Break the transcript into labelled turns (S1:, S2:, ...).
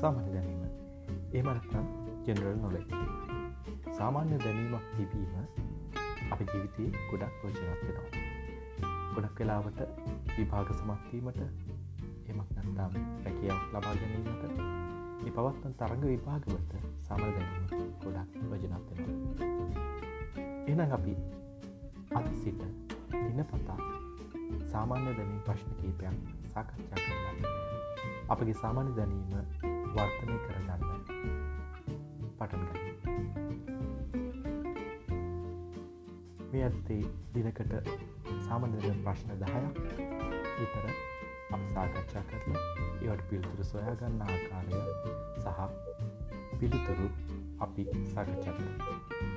S1: සාමාන්‍ය දැනීම. ඒමනත්නම් ජෙනරල් නොලෙ සාමාන්‍ය දැනීමක් තිබීම අප ජීවිතයේ ගොඩක් ප්‍රෝජනත් වෙනවා. ගොඩක් වෙලාවට විභාග සමත්වීමට එමක් නැත්තාම් රැකියාවක් ලබා ගැනීමට ඒ පවත්තන් තරඟ විභාගවලට සමල් දැනීම ගොඩක් වජනත් වෙනවා. එනම් අපි අද සිට දින පතා සාමාන්‍ය දැනීම් ප්‍රශ්න කීපයක් සාකච්ඡා කරලා අපගේ සාමාන්‍ය දැනීම වර්තනය කරගන්න පටන්ග මේ ඇත්තේ දිනකට සාමාන්‍යද ප්‍රශ්න දහයක්. විතර අප සාකච්ඡා කරලා ඒවට පිළිතුරු සොයා ගන්න ආකාරය සහ පිළිතුරු අපි සාකච්ඡා කර